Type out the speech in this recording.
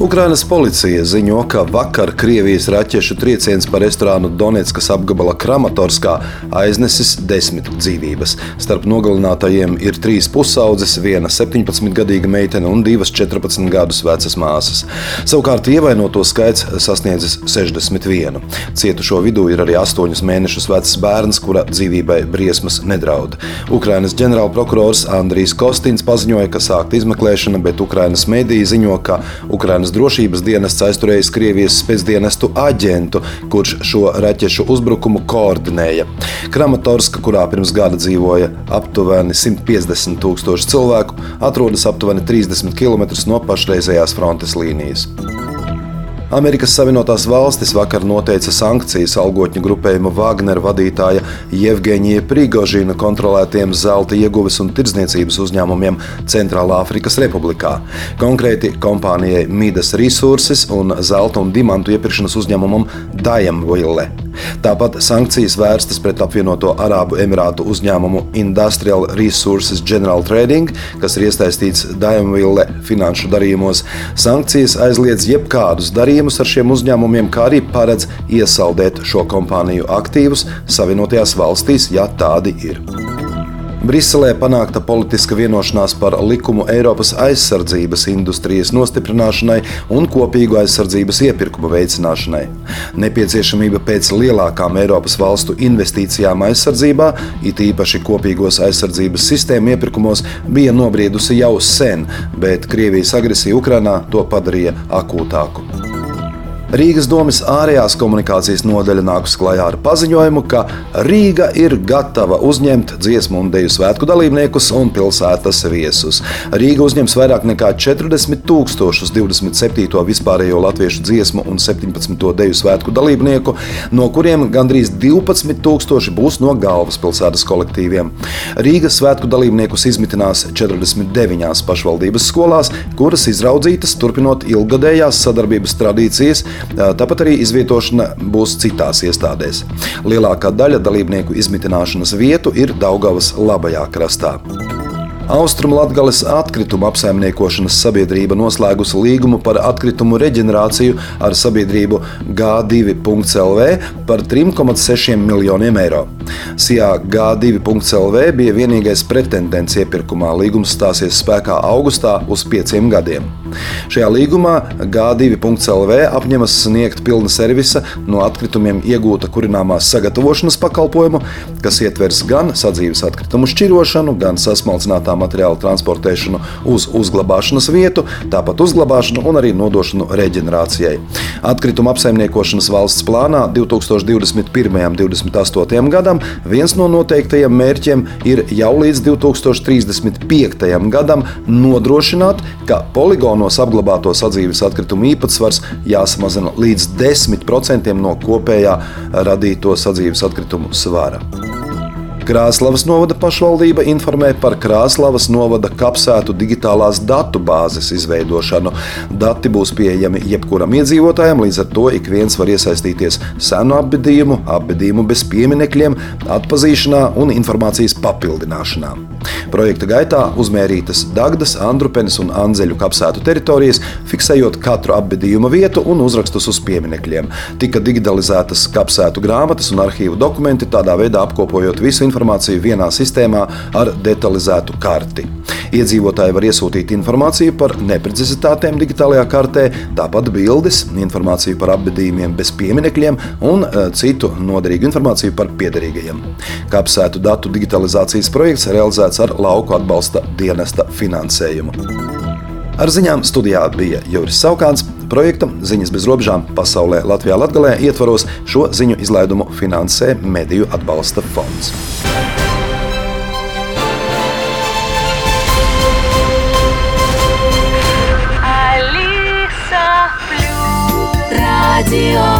Ukrainas policija ziņo, ka vakar Krievijas raķešu trieciens par restorānu Donetskas apgabala Kramatorskā aiznesis desmit dzīvības. Starp nogalinātajiem ir trīs pusaudzes, viena 17-gadīga meitene un divas 14 gadus vecas māsas. Savukārt ievainoto skaits sasniedzis 61. Cietušo vidū ir arī 8 mēnešus vecs bērns, kura dzīvībai briesmas nedraud. Ukrainas ģenerālprokurors Andrijs Kostins paziņoja, ka sākta izmeklēšana, bet Ukrainas mediji ziņo, ka Ukrainas Nacionālās drošības dienests aizturējis Krievijas spēcdienestu aģentu, kurš šo raķešu uzbrukumu koordinēja. Kramatorska, kurā pirms gada dzīvoja aptuveni 150 tūkstoši cilvēku, atrodas aptuveni 30 km no pašreizējās frontes līnijas. Amerikas Savienotās valstis vakar noteica sankcijas algotņu grupējuma Wagner vadītāja Jevgeņija Prigožina kontrolētiem zelta ieguves un tirdzniecības uzņēmumiem Centrālā Afrikas Republikā. Konkrēti kompānijai Midas Resources un zelta un dimantu iepirkšanas uzņēmumam Diamville. Tāpat sankcijas vērstas pret apvienoto Arābu Emirātu uzņēmumu Industrial Resources General Trading, kas ir iesaistīts Daimville finanšu darījumos. Sankcijas aizliedz jebkādus darījumus ar šiem uzņēmumiem, kā arī paredz iesaldēt šo kompāniju aktīvus Savienotajās valstīs, ja tādi ir. Briselē panākta politiska vienošanās par likumu Eiropas aizsardzības industrijas nostiprināšanai un kopīgu aizsardzības iepirkumu veicināšanai. Nepieciešamība pēc lielākām Eiropas valstu investīcijām aizsardzībā, it īpaši kopīgos aizsardzības sistēmu iepirkumos, bija nobriedusi jau sen, bet Krievijas agresija Ukrainā to padarīja akūtāku. Rīgas domas ārējās komunikācijas nodaļa nākus klajā ar paziņojumu, ka Rīga ir gatava uzņemt dziesmu un deju svētku dalībniekus un pilsētas viesus. Rīga uzņems vairāk nekā 40 tūkstošus 27. vispārējo latviešu dziesmu un 17. deju svētku dalībnieku, no kuriem gandrīz 12 tūkstoši būs no galvaspilsētas kolektīviem. Rīgas svētku dalībniekus izmitinās 49 pašvaldības skolās, kuras izraudzītas turpinot ilgadējās sadarbības tradīcijas Tāpat arī izvietošana būs citās iestādēs. Lielākā daļa dalībnieku izmitināšanas vietu ir Daugavas labajā krastā. Austrumlatgales atkrituma apsaimniekošanas sabiedrība noslēgusi līgumu par atkritumu reģenerāciju ar sabiedrību G2.CLV par 3,6 miljoniem eiro. SIA G2.CLV bija vienīgais pretendents iepirkumā. Līgums stāsies spēkā augustā uz pieciem gadiem. Šajā līgumā G2.CLV apņemas sniegt pilna servisa no atkritumiem iegūta kurināmās sagatavošanas pakalpojumu, kas ietvers gan sadzīves atkritumu šķirošanu, gan sasmalcinātām materiālu transportēšanu uz uzglabāšanas vietu, tāpat uzglabāšanu un arī nodošanu reģenerācijai. Atkrituma apsaimniekošanas valsts plānā 2021. un 2028. gadam viens no noteiktajiem mērķiem ir jau līdz 2035. gadam nodrošināt, ka poligonos apglabāto sadzīves atkritumu īpatsvars jāsamazina līdz 10% no kopējā radīto sadzīves atkritumu svara. Krāslavas novada pašvaldība informē par Krāslavas novada kapsētu digitālās datu bāzes izveidošanu. Dati būs pieejami jebkuram iedzīvotājam, līdz ar to ik viens var iesaistīties senu apbedījumu, apbedījumu bez pieminekļiem, atpazīšanā un informācijas papildināšanā. Projekta gaitā uzmērītas Dagdas, Andrupenes un Anzeļu kapsētu teritorijas, fiksējot katru apbedījuma vietu un uzrakstus uz pieminekļiem. Tika digitalizētas kapsētu grāmatas un arhīvu dokumenti, tādā veidā apkopojot visu informāciju informāciju vienā sistēmā ar detalizētu karti. Iedzīvotāji var iesūtīt informāciju par neprecizitātēm digitālajā kartē, tāpat bildes, informāciju par apbedījumiem bez pieminekļiem un e, citu noderīgu informāciju par piederīgajiem. Kapsētu datu digitalizācijas projekts realizēts ar lauku atbalsta dienesta finansējumu. Ar ziņām studijā bija Juris Saukāns. Projekta Ziņas bez robežām pasaulē Latvijā Latgalē ietvaros šo ziņu izlaidumu finansē Mediju atbalsta fonds. Radio